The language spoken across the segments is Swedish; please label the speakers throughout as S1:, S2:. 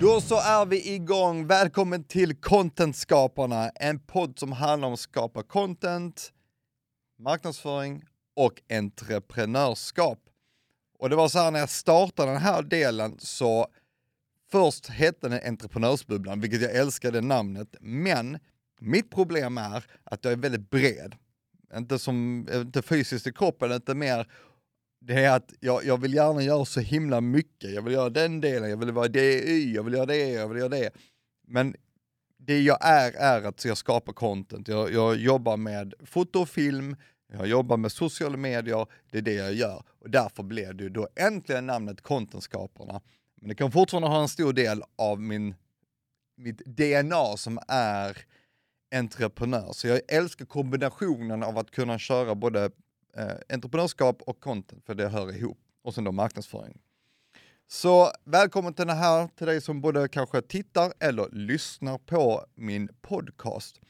S1: Då så är vi igång. Välkommen till Contentskaparna, en podd som handlar om att skapa content, marknadsföring och entreprenörskap. Och det var så här när jag startade den här delen så först hette den Entreprenörsbubblan, vilket jag älskade namnet, men mitt problem är att jag är väldigt bred. Inte, som, inte fysiskt i kroppen, inte mer det är att jag, jag vill gärna göra så himla mycket. Jag vill göra den delen, jag vill vara DI, jag vill göra det, jag vill göra det. Men det jag är, är att jag skapar content. Jag, jag jobbar med foto och film, jag jobbar med sociala medier, det är det jag gör. Och därför blev det då äntligen namnet Contentskaparna. Men det kan fortfarande ha en stor del av min, mitt DNA som är entreprenör. Så jag älskar kombinationen av att kunna köra både eh, entreprenörskap och content, för det hör ihop. Och sen då marknadsföring. Så välkommen till den här, till dig som både kanske tittar eller lyssnar på min podcast.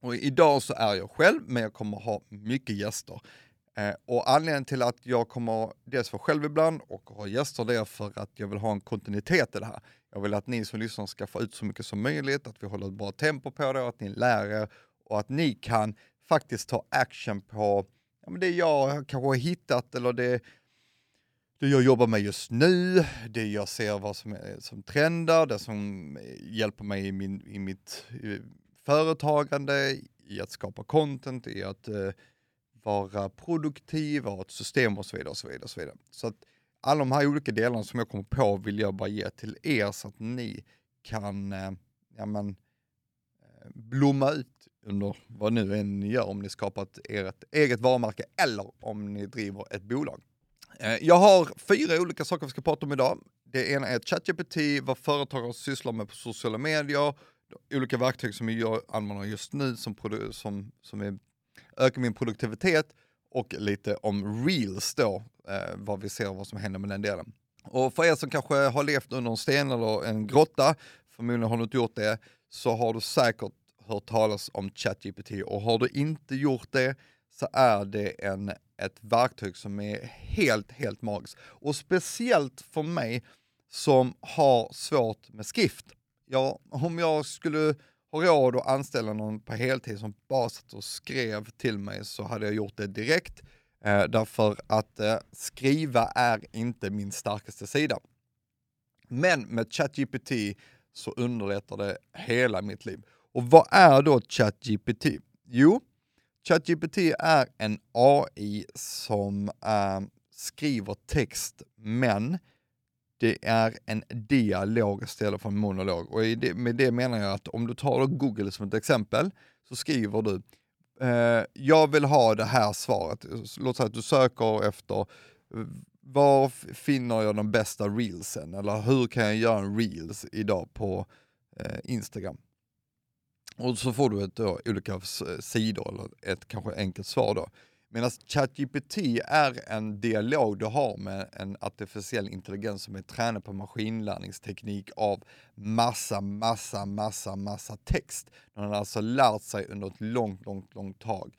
S1: Och idag så är jag själv, men jag kommer ha mycket gäster. Eh, och anledningen till att jag kommer dels vara själv ibland och ha gäster det är för att jag vill ha en kontinuitet i det här. Jag vill att ni som lyssnar ska få ut så mycket som möjligt, att vi håller ett bra tempo på det, att ni lär er och att ni kan faktiskt ta action på ja, men det jag kanske har hittat eller det, det jag jobbar med just nu, det jag ser vad som, är, som trendar, det som hjälper mig i, min, i mitt i företagande, i att skapa content, i att uh, vara produktiv, ha ett system och så vidare. Och så vidare, och så vidare. Så att alla de här olika delarna som jag kommer på vill jag bara ge till er så att ni kan eh, ja, men, eh, blomma ut under vad nu än ni gör, om ni skapat ert eget varumärke eller om ni driver ett bolag. Eh, jag har fyra olika saker vi ska prata om idag. Det ena är ChatGPT, vad företagare sysslar med på sociala medier, olika verktyg som jag använder just nu som, som, som är, ökar min produktivitet och lite om reels då, eh, vad vi ser och vad som händer med den delen. Och för er som kanske har levt under en sten eller en grotta, förmodligen har du inte gjort det, så har du säkert hört talas om ChatGPT och har du inte gjort det så är det en, ett verktyg som är helt, helt magiskt. Och speciellt för mig som har svårt med skrift. Ja, om jag skulle ha råd att anställa någon på heltid som bara satt och skrev till mig så hade jag gjort det direkt. Eh, därför att eh, skriva är inte min starkaste sida. Men med ChatGPT så underlättar det hela mitt liv. Och vad är då ChatGPT? Jo, ChatGPT är en AI som eh, skriver text, men det är en dialog istället för en monolog. Och med det menar jag att om du tar Google som ett exempel, så skriver du eh, jag vill ha det här svaret. Låt säga att du söker efter eh, var finner jag de bästa reelsen? Eller hur kan jag göra en reels idag på eh, Instagram? Och så får du ett, då, olika sidor eller ett kanske enkelt svar då. Medan ChatGPT är en dialog du har med en artificiell intelligens som är tränad på maskinlärningsteknik av massa, massa, massa, massa text. Den har alltså lärt sig under ett långt, långt, långt tag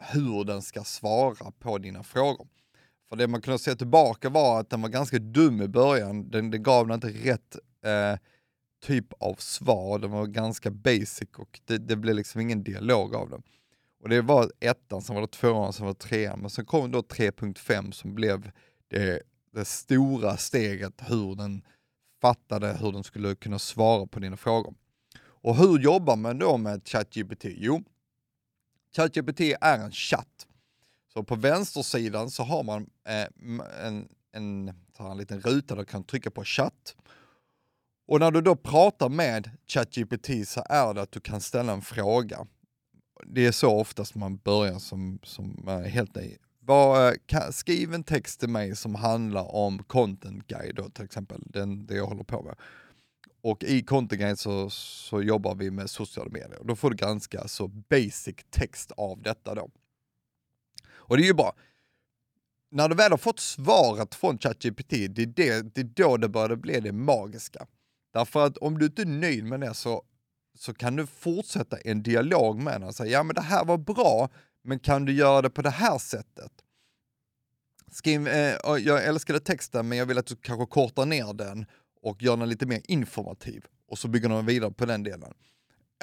S1: hur den ska svara på dina frågor. För det man kunde se tillbaka var att den var ganska dum i början, den, den gav den inte rätt eh, typ av svar, den var ganska basic och det, det blev liksom ingen dialog av den. Och det var ettan, sen var det tvåan, sen var det trean, men sen kom då 3.5 som blev det, det stora steget hur den fattade hur den skulle kunna svara på dina frågor. Och hur jobbar man då med ChatGPT? Jo, ChatGPT är en chatt. Så på vänstersidan så har man eh, en, en, en liten ruta där du kan trycka på chatt. Och när du då pratar med ChatGPT så är det att du kan ställa en fråga. Det är så oftast man börjar som, som eh, helt ny. Var, eh, kan, skriv en text till mig som handlar om content guide då, till exempel, den, det jag håller på med. Och i content guide så, så jobbar vi med sociala medier. Då får du ganska så basic text av detta då. Och det är ju bra. När du väl har fått svaret från ChatGPT, det är, det, det är då det börjar bli det magiska. Därför att om du inte är nöjd med det så, så kan du fortsätta en dialog med den och säga, ja men det här var bra, Men kan du göra det på det här sättet? Skriv, eh, jag älskade texten men jag vill att du kanske kortar ner den och gör den lite mer informativ och så bygger de vidare på den delen.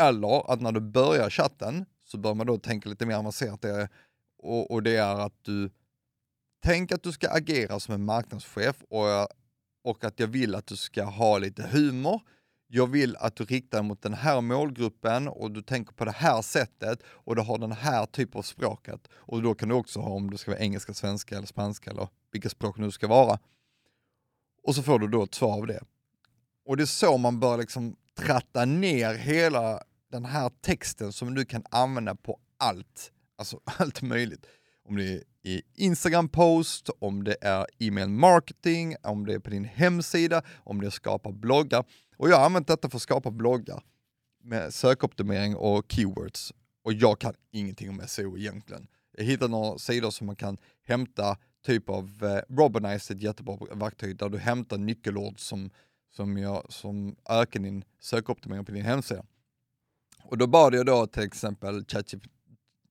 S1: Eller att när du börjar chatten så bör man då tänka lite mer avancerat det, och, och det är att du tänker att du ska agera som en marknadschef och, och att jag vill att du ska ha lite humor. Jag vill att du riktar mot den här målgruppen och du tänker på det här sättet och du har den här typen av språket. Och då kan du också ha om du ska vara engelska, svenska eller spanska eller vilka språk nu ska vara. Och så får du då ett svar av det. Och det är så man bör liksom tratta ner hela den här texten som du kan använda på allt, alltså allt möjligt. Om det är i Instagram-post, om det är e-mail marketing, om det är på din hemsida, om det är att skapa bloggar. Och jag har använt detta för att skapa bloggar med sökoptimering och keywords. Och jag kan ingenting om SEO egentligen. Jag hittade några sidor som man kan hämta typ av eh, Robinize, ett jättebra verktyg där du hämtar nyckelord som, som, jag, som ökar din sökoptimering på din hemsida. Och då bad jag då till exempel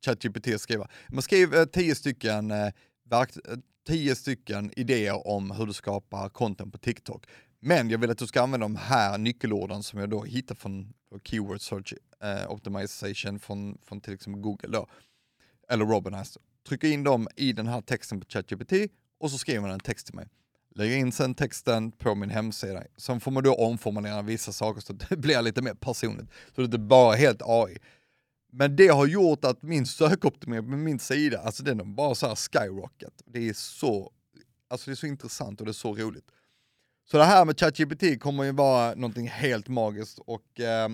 S1: ChatGPT att skriva, man skriver eh, tio stycken, eh, verk, eh, tio stycken idéer om hur du skapar content på TikTok. Men jag vill att du ska använda de här nyckelorden som jag då hittar från Keyword Search eh, Optimization från, från till exempel Google då, eller Robinize. Trycka in dem i den här texten på ChatGPT och så skriver man en text till mig. Lägger in sen texten på min hemsida. Sen får man då omformulera vissa saker så att det blir lite mer personligt. Så det är inte bara helt AI. Men det har gjort att min sökoptimering på min sida, alltså den är bara så här skyrocket. Det är så, alltså det är så intressant och det är så roligt. Så det här med ChatGPT kommer ju vara någonting helt magiskt och eh,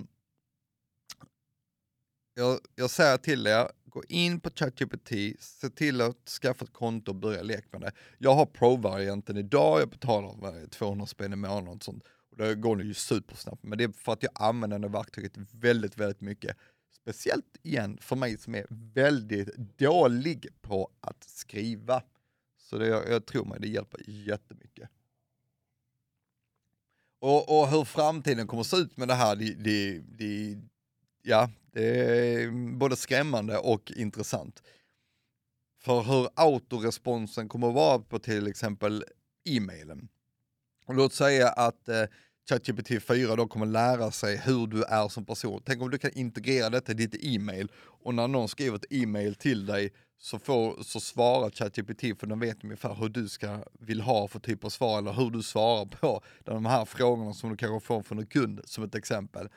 S1: jag, jag säger till er, gå in på ChatGPT, se till att skaffa ett konto och börja leka med det. Jag har Pro-varianten idag, jag betalar 200 spänn i månaden och sånt. Och det går ju supersnabbt, men det är för att jag använder det verktyget väldigt, väldigt mycket. Speciellt igen för mig som är väldigt dålig på att skriva. Så det, jag, jag tror mig, det hjälper jättemycket. Och, och hur framtiden kommer att se ut med det här, det, det, det, ja, det är både skrämmande och intressant. För hur autoresponsen kommer att vara på till exempel e-mailen. Och låt säga att eh, ChatGPT 4 då kommer lära sig hur du är som person. Tänk om du kan integrera detta i ditt e-mail och när någon skriver ett e-mail till dig så, får, så svarar ChatGPT för den vet ungefär hur du ska vill ha för typ av svar eller hur du svarar på de här frågorna som du kanske får från en kund som ett exempel.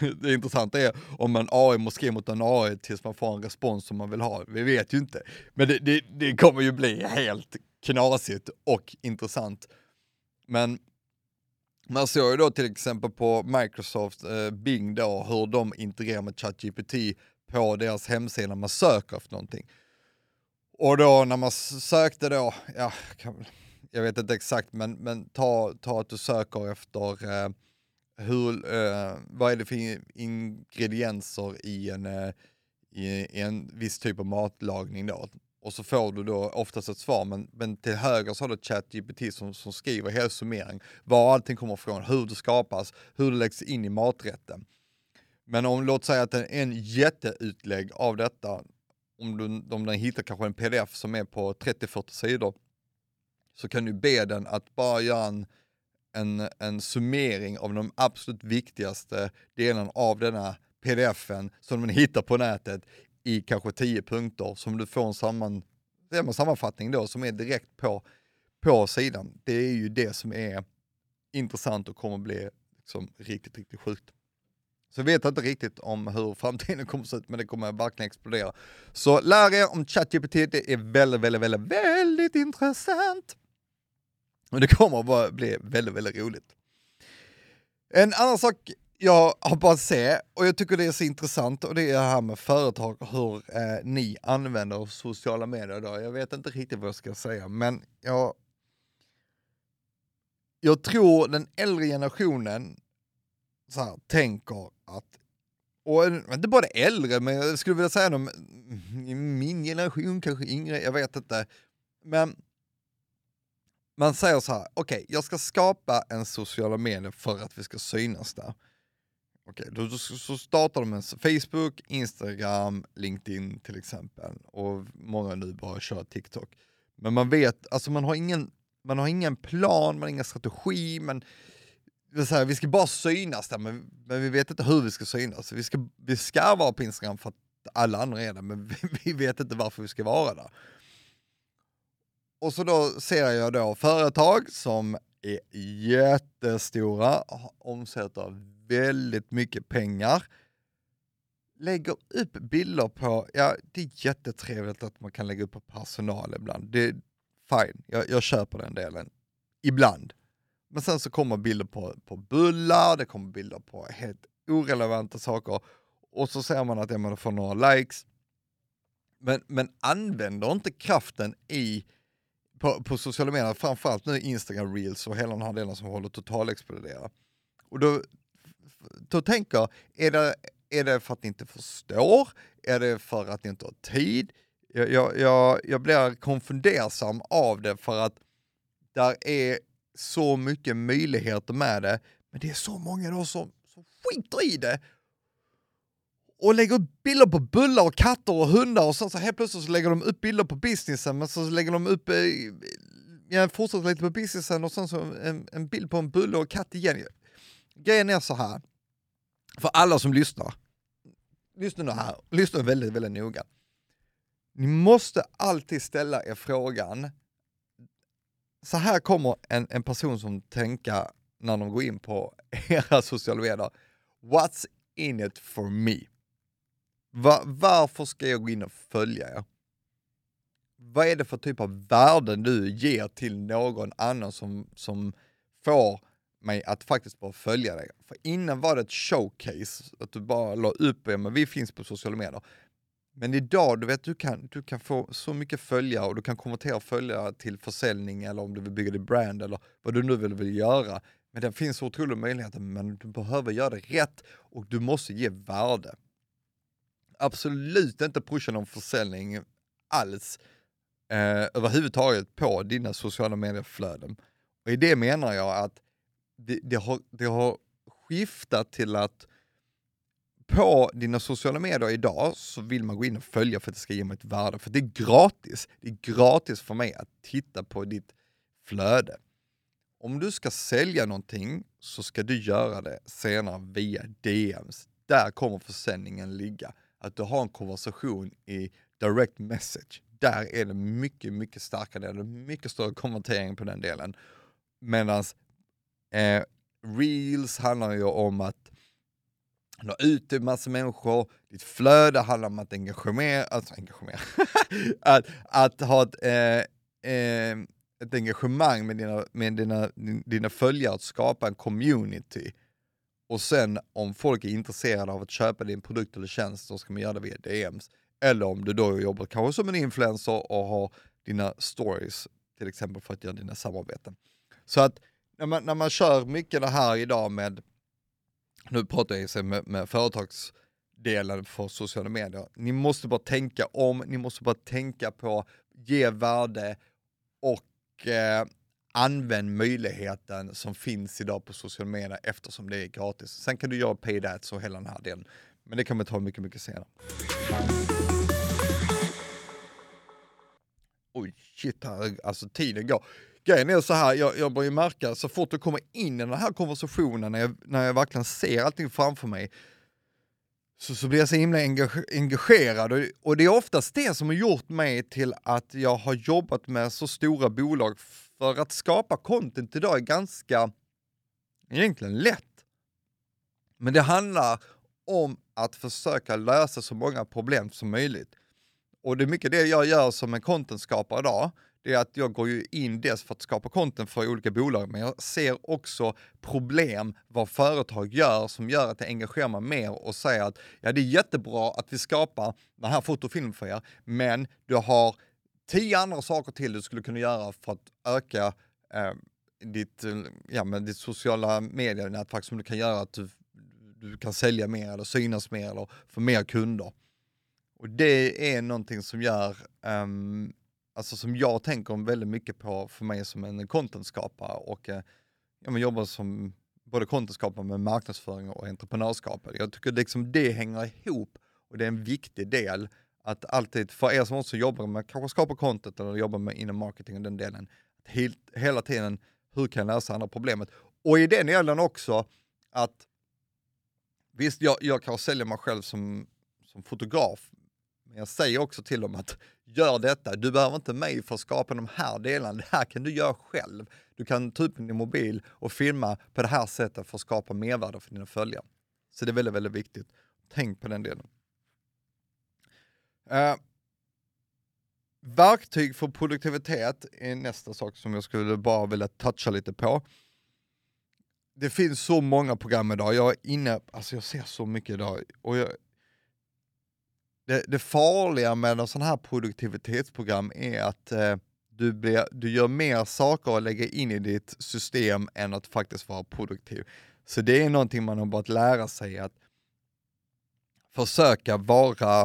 S1: Det intressanta är om en AI måste skriva mot en AI tills man får en respons som man vill ha. Vi vet ju inte. Men det, det, det kommer ju bli helt knasigt och intressant. Men man såg ju då till exempel på Microsoft eh, Bing då hur de integrerar med ChatGPT på deras hemsida när man söker efter någonting. Och då när man sökte då, ja, jag vet inte exakt, men, men ta, ta att du söker efter eh, hur, eh, vad är det för ingredienser i en, eh, i, i, en viss typ av matlagning då? Och så får du då oftast ett svar, men, men till höger så har du ChatGPT som, som skriver hela summering, var allting kommer ifrån, hur det skapas, hur det läggs in i maträtten. Men om låt säga att en jätteutlägg av detta, om du, om den hittar kanske en pdf som är på 30-40 sidor, så kan du be den att bara göra en en, en summering av de absolut viktigaste delarna av denna pdfen som man hittar på nätet i kanske 10 punkter som du får en samman, sammanfattning då som är direkt på, på sidan. Det är ju det som är intressant och kommer bli liksom riktigt, riktigt sjukt. Så jag vet inte riktigt om hur framtiden kommer att se ut, men det kommer verkligen explodera. Så lär er om ChatGPT, det är väldigt, väldigt, väldigt, väldigt intressant. Och det kommer att bli väldigt, väldigt roligt. En annan sak jag har bara se och jag tycker det är så intressant och det är det här med företag och hur eh, ni använder sociala medier idag. Jag vet inte riktigt vad jag ska säga, men jag, jag tror den äldre generationen så här, tänker att, och inte bara äldre, men jag skulle vilja säga de, mm, min generation, kanske yngre, jag vet inte. Men man säger så här, okej, okay, jag ska skapa en sociala medier för att vi ska synas där. Okej, då då så startar de med Facebook, Instagram, LinkedIn till exempel. Och många nu bara kör TikTok. Men man vet, alltså man har ingen, man har ingen plan, man har ingen strategi, men här, vi ska bara synas där, men, men vi vet inte hur vi ska synas. Vi ska, vi ska vara på Instagram för att alla andra är där, men vi, vi vet inte varför vi ska vara där. Och så då ser jag då företag som är jättestora, omsätter väldigt mycket pengar, lägger upp bilder på, ja det är jättetrevligt att man kan lägga upp på personal ibland, det är fine, jag, jag köper den delen, ibland. Men sen så kommer bilder på, på bullar, det kommer bilder på helt orelevanta saker och så ser man att ja, man får några likes. Men, men använder inte kraften i på, på sociala medier, framförallt nu Instagram reels och hela den här delen som håller totalexplodera. Och då, då tänker jag, är det, är det för att ni inte förstår? Är det för att ni inte har tid? Jag, jag, jag, jag blir konfundersam av det för att där är så mycket möjligheter med det, men det är så många då som, som skiter i det och lägger upp bilder på bullar och katter och hundar och sen så helt plötsligt så lägger de upp bilder på businessen men så lägger de upp, eh, jag fortsätter lite på businessen och sen så en, en bild på en bulle och katt igen. Grejen är så här, för alla som lyssnar, lyssna nu här, lyssna väldigt, väldigt noga. Ni måste alltid ställa er frågan, så här kommer en, en person som tänka när de går in på era sociala medier, what's in it for me? Va, varför ska jag gå in och följa er? Vad är det för typ av värden du ger till någon annan som, som får mig att faktiskt bara följa dig? För innan var det ett showcase, att du bara la upp er, men vi finns på sociala medier. Men idag, du vet, du kan, du kan få så mycket följare och du kan konvertera följare till försäljning eller om du vill bygga ditt brand eller vad du nu vill, vill göra. Men det finns otroliga möjligheter, men du behöver göra det rätt och du måste ge värde absolut inte pusha någon försäljning alls eh, överhuvudtaget på dina sociala medieflöden. Och i det menar jag att det, det, har, det har skiftat till att på dina sociala medier idag så vill man gå in och följa för att det ska ge mig ett värde, för det är gratis. Det är gratis för mig att titta på ditt flöde. Om du ska sälja någonting så ska du göra det senare via DMs. Där kommer försäljningen ligga att du har en konversation i direct message. Där är det mycket, mycket starkare, det är mycket större konvertering på den delen. Medan eh, reels handlar ju om att nå ut till massa människor, ditt flöde handlar om att engagera, alltså engagera, att, att ha ett, eh, eh, ett engagemang med dina, med dina, dina följare, att skapa en community och sen om folk är intresserade av att köpa din produkt eller tjänst så ska man göra det via DMs. Eller om du då jobbar kanske som en influencer och har dina stories till exempel för att göra dina samarbeten. Så att när man, när man kör mycket det här idag med, nu pratar jag med, med företagsdelen för sociala medier, ni måste bara tänka om, ni måste bara tänka på ge värde och eh, använd möjligheten som finns idag på sociala medier eftersom det är gratis. Sen kan du göra paid ads och hela den här delen. Men det kan vi ta mycket, mycket senare. Oj, shit, alltså tiden går. Grejen är så här, jag, jag börjar märka så fort du kommer in i den här konversationen, när jag, när jag verkligen ser allting framför mig, så, så blir jag så himla engagerad och, och det är oftast det som har gjort mig till att jag har jobbat med så stora bolag för att skapa content idag är ganska, egentligen lätt. Men det handlar om att försöka lösa så många problem som möjligt. Och det är mycket det jag gör som en contentskapare idag. Det är att jag går ju in dels för att skapa content för olika bolag, men jag ser också problem vad företag gör som gör att jag engagerar mig mer och säger att ja, det är jättebra att vi skapar den här fotofilmen för er, men du har tio andra saker till du skulle kunna göra för att öka eh, ditt, ja, men ditt sociala medienätverk som du kan göra att du, du kan sälja mer eller synas mer eller få mer kunder. Och det är någonting som gör, um, alltså som jag tänker väldigt mycket på för mig som en contentskapare och eh, jag jobbar som både contentskapare med marknadsföring och entreprenörskap. Jag tycker liksom det hänger ihop och det är en viktig del att alltid, för er som också jobbar med, kanske skapa content eller jobbar med inom marketing och den delen, helt, hela tiden, hur kan jag lösa andra problemet? Och i den delen också att, visst jag, jag kan sälja mig själv som, som fotograf, men jag säger också till dem att gör detta, du behöver inte mig för att skapa de här delarna, det här kan du göra själv. Du kan ta upp din mobil och filma på det här sättet för att skapa mervärde för dina följare. Så det är väldigt, väldigt viktigt. Tänk på den delen. Uh, verktyg för produktivitet är nästa sak som jag skulle bara vilja toucha lite på. Det finns så många program idag, jag är inne, alltså jag ser så mycket idag och jag, det, det farliga med en sån här produktivitetsprogram är att eh, du, blir, du gör mer saker att lägga in i ditt system än att faktiskt vara produktiv. Så det är någonting man har börjat lära sig att försöka vara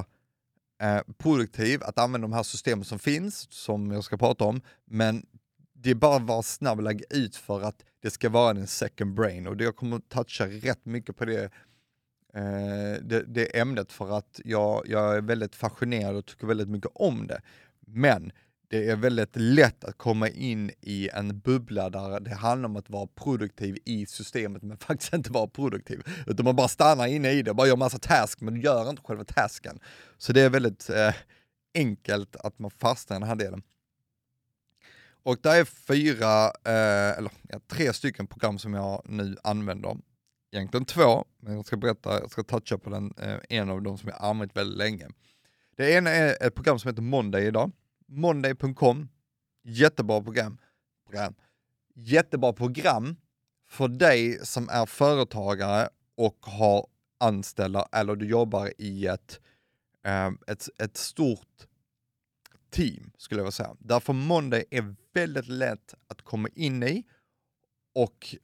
S1: eh, produktiv, att använda de här systemen som finns, som jag ska prata om, men det är bara att vara snabb och lägga ut för att det ska vara en second brain och jag kommer toucha rätt mycket på det, Eh, det, det ämnet för att jag, jag är väldigt fascinerad och tycker väldigt mycket om det. Men det är väldigt lätt att komma in i en bubbla där det handlar om att vara produktiv i systemet men faktiskt inte vara produktiv. Utan man bara stannar inne i det, bara gör massa task men gör inte själva tasken. Så det är väldigt eh, enkelt att man fastnar i den här delen. Och det är fyra, eh, eller ja, tre stycken program som jag nu använder. Egentligen två, men jag ska berätta, jag ska toucha på den, eh, en av dem som jag använt väldigt länge. Det ena är ett program som heter Monday idag Monday.com, jättebra program. program. Jättebra program för dig som är företagare och har anställda eller du jobbar i ett, eh, ett, ett stort team skulle jag vilja säga. Därför Monday är väldigt lätt att komma in i och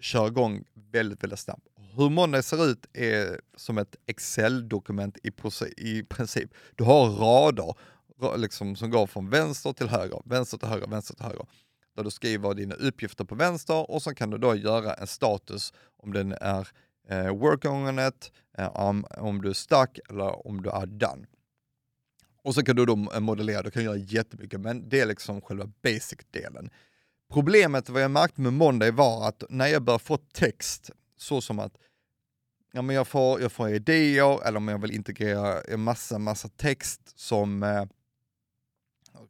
S1: köra igång väldigt, väldigt snabbt. Hur Monday ser ut är som ett Excel-dokument i, i princip. Du har rader liksom, som går från vänster till höger, vänster till höger, vänster till höger. Där du skriver dina uppgifter på vänster och så kan du då göra en status om den är eh, work on it, eh, om, om du är stuck eller om du är done. Och så kan du då modellera, du kan göra jättemycket, men det är liksom själva basic-delen. Problemet vad jag märkte med Monday var att när jag började få text, så som att ja, men jag, får, jag får idéer eller om jag vill integrera en massa, massa text som eh,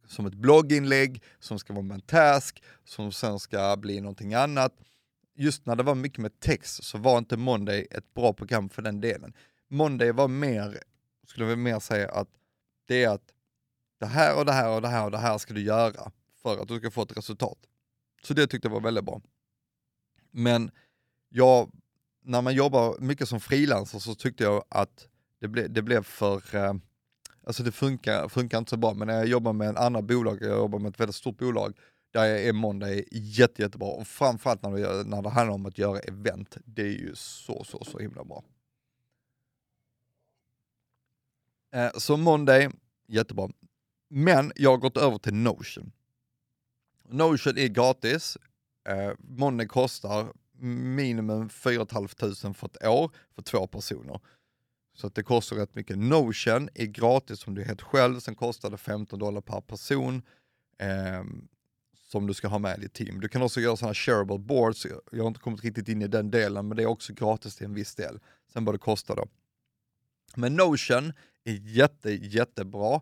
S1: som ett blogginlägg, som ska vara med en task, som sen ska bli någonting annat. Just när det var mycket med text så var inte Monday ett bra program för den delen. Monday var mer, skulle jag mer säga att det är att det här och det här och det här och det här ska du göra för att du ska få ett resultat. Så det tyckte jag var väldigt bra. Men jag, när man jobbar mycket som frilansare så tyckte jag att det, ble, det blev för eh, Alltså det funkar, funkar inte så bra, men när jag jobbar med en annan bolag, jag jobbar med ett väldigt stort bolag, där är Monday jätte, jättebra. Och framförallt när det, när det handlar om att göra event, det är ju så, så, så himla bra. Eh, så Monday, jättebra. Men jag har gått över till Notion. Notion är gratis. Eh, Monday kostar minimum 4 500 för ett år för två personer. Så att det kostar rätt mycket. Notion är gratis om du är helt själv, sen kostar det 15 dollar per person eh, som du ska ha med i ditt team. Du kan också göra sådana shareable boards, jag har inte kommit riktigt in i den delen, men det är också gratis till en viss del. Sen vad det kostar då. Men Notion är jätte, jättebra.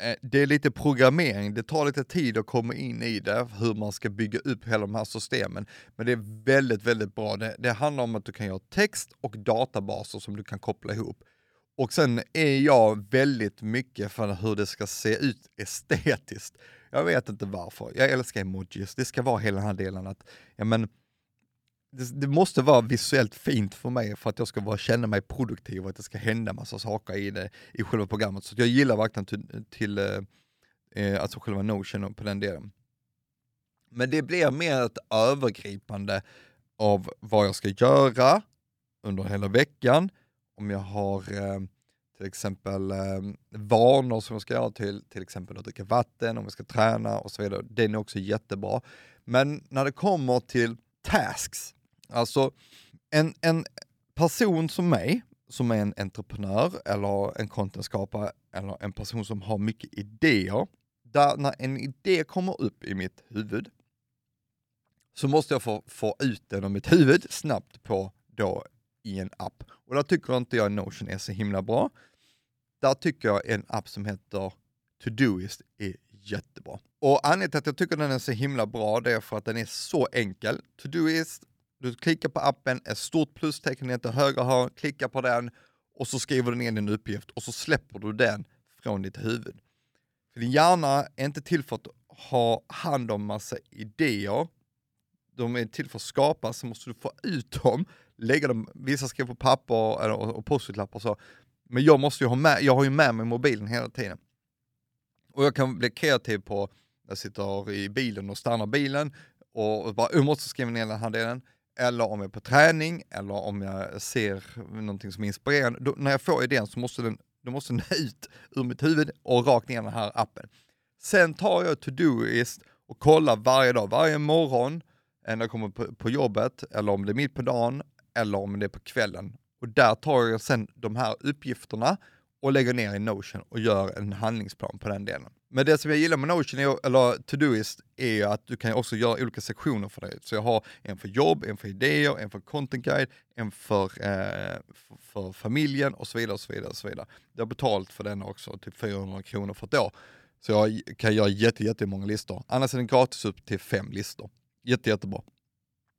S1: Eh, det är lite programmering, det tar lite tid att komma in i det, hur man ska bygga upp hela de här systemen. Men det är väldigt, väldigt bra. Det, det handlar om att du kan göra text och databaser som du kan koppla ihop. Och sen är jag väldigt mycket för hur det ska se ut estetiskt. Jag vet inte varför. Jag älskar emojis. Det ska vara hela den här delen att, ja men, det, det, måste vara visuellt fint för mig för att jag ska vara, känna mig produktiv och att det ska hända massa saker i, det, i själva programmet. Så jag gillar verkligen till, till eh, eh alltså själva Notion på den delen. Men det blir mer ett övergripande av vad jag ska göra under hela veckan. Om jag har eh, till exempel eh, vanor som jag ska göra till, till exempel att dricka vatten, om jag ska träna och så vidare. Den är också jättebra. Men när det kommer till tasks, Alltså, en, en person som mig, som är en entreprenör eller en contentskapare eller en person som har mycket idéer, där när en idé kommer upp i mitt huvud så måste jag få, få ut den ur mitt huvud snabbt på då i en app. Och där tycker inte jag Notion är så himla bra. Där tycker jag en app som heter Todoist är jättebra. Och anledningen till att jag tycker den är så himla bra, det är för att den är så enkel. Todoist, du klickar på appen, ett stort plustecken nere till höger hörn, klickar på den och så skriver du ner din uppgift och så släpper du den från ditt huvud. För din hjärna är inte till för att ha hand om massa idéer. De är till för att skapa, så måste du få ut dem, lägga dem, vissa skriver på papper eller, och post-it-lappar och så. Men jag måste ju ha med, jag har ju med mig mobilen hela tiden. Och jag kan bli kreativ på, jag sitter i bilen och stannar bilen och bara, jag måste skriva ner den här delen. Eller om jag är på träning, eller om jag ser någonting som är inspirerande. Då, när jag får idén så måste den, då måste den ut ur mitt huvud och rakt ner i den här appen. Sen tar jag Todoist och kollar varje dag, varje morgon, eh, när jag kommer på, på jobbet, eller om det är mitt på dagen, eller om det är på kvällen. Och där tar jag sen de här uppgifterna och lägger ner i Notion och gör en handlingsplan på den delen. Men det som jag gillar med Notion, är, eller Todoist, är ju att du kan också göra olika sektioner för dig. Så jag har en för jobb, en för idéer, en för content guide, en för, eh, för, för, familjen och så vidare. och så vidare och så vidare. Jag har betalt för den också, typ 400 kronor för ett år. Så jag kan göra jätte, jättemånga listor. Annars är den gratis upp till fem listor. Jätte, jättebra.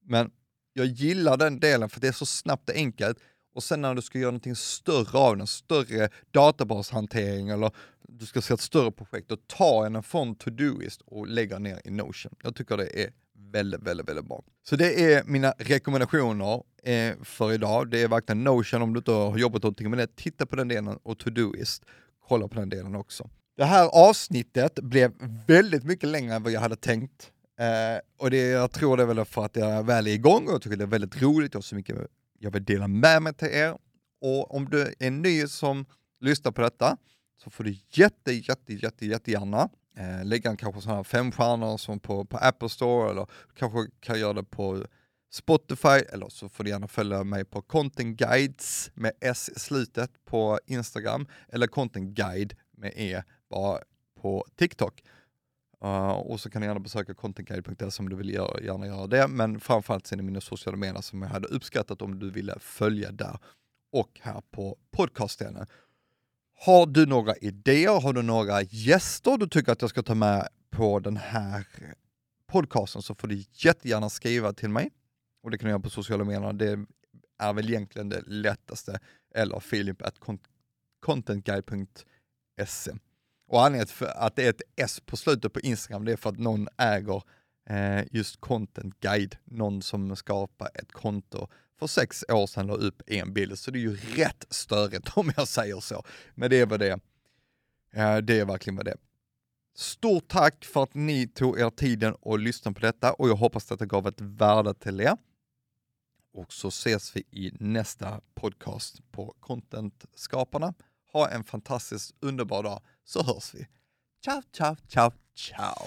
S1: Men jag gillar den delen för det är så snabbt och enkelt och sen när du ska göra någonting större av den, större databashantering eller du ska se ett större projekt, då tar jag den från Todoist och lägger ner i Notion. Jag tycker det är väldigt, väldigt, väldigt bra. Så det är mina rekommendationer eh, för idag. Det är verkligen Notion, om du inte har jobbat någonting med det, titta på den delen och Todoist, kolla på den delen också. Det här avsnittet blev väldigt mycket längre än vad jag hade tänkt. Eh, och det, jag tror det är väl för att jag väl är igång och jag tycker det är väldigt roligt, jag har så mycket jag vill dela med mig till er. Och om du är ny som lyssnar på detta så får du jätte, jätte, jätte, jättegärna eh, lägga en kanske sådana här fem stjärnor som på, på Apple Store eller kanske kan göra det på Spotify eller så får du gärna följa mig på Content Guides med S i slutet på Instagram eller Content Guide med E bara på TikTok. Uh, och så kan ni gärna besöka contentguide.se om du vill göra, gärna göra det, men framförallt så är det mina sociala medier som jag hade uppskattat om du ville följa där och här på podcastdelen. Har du några idéer, har du några gäster du tycker att jag ska ta med på den här podcasten så får du jättegärna skriva till mig. Och det kan du göra på sociala medier, det är väl egentligen det lättaste. Eller filip.contentguide.se. Och anledningen till att det är ett S på slutet på Instagram, det är för att någon äger eh, just content guide, någon som skapar ett konto för sex år sedan la upp en bild, så det är ju rätt störigt om jag säger så. Men det är vad det är. Det är verkligen vad det är. Stort tack för att ni tog er tiden och lyssnade på detta och jag hoppas att det gav ett värde till er. Och så ses vi i nästa podcast på Content-skaparna. Ha en fantastiskt underbar dag så hörs vi. Ciao, ciao, ciao, ciao.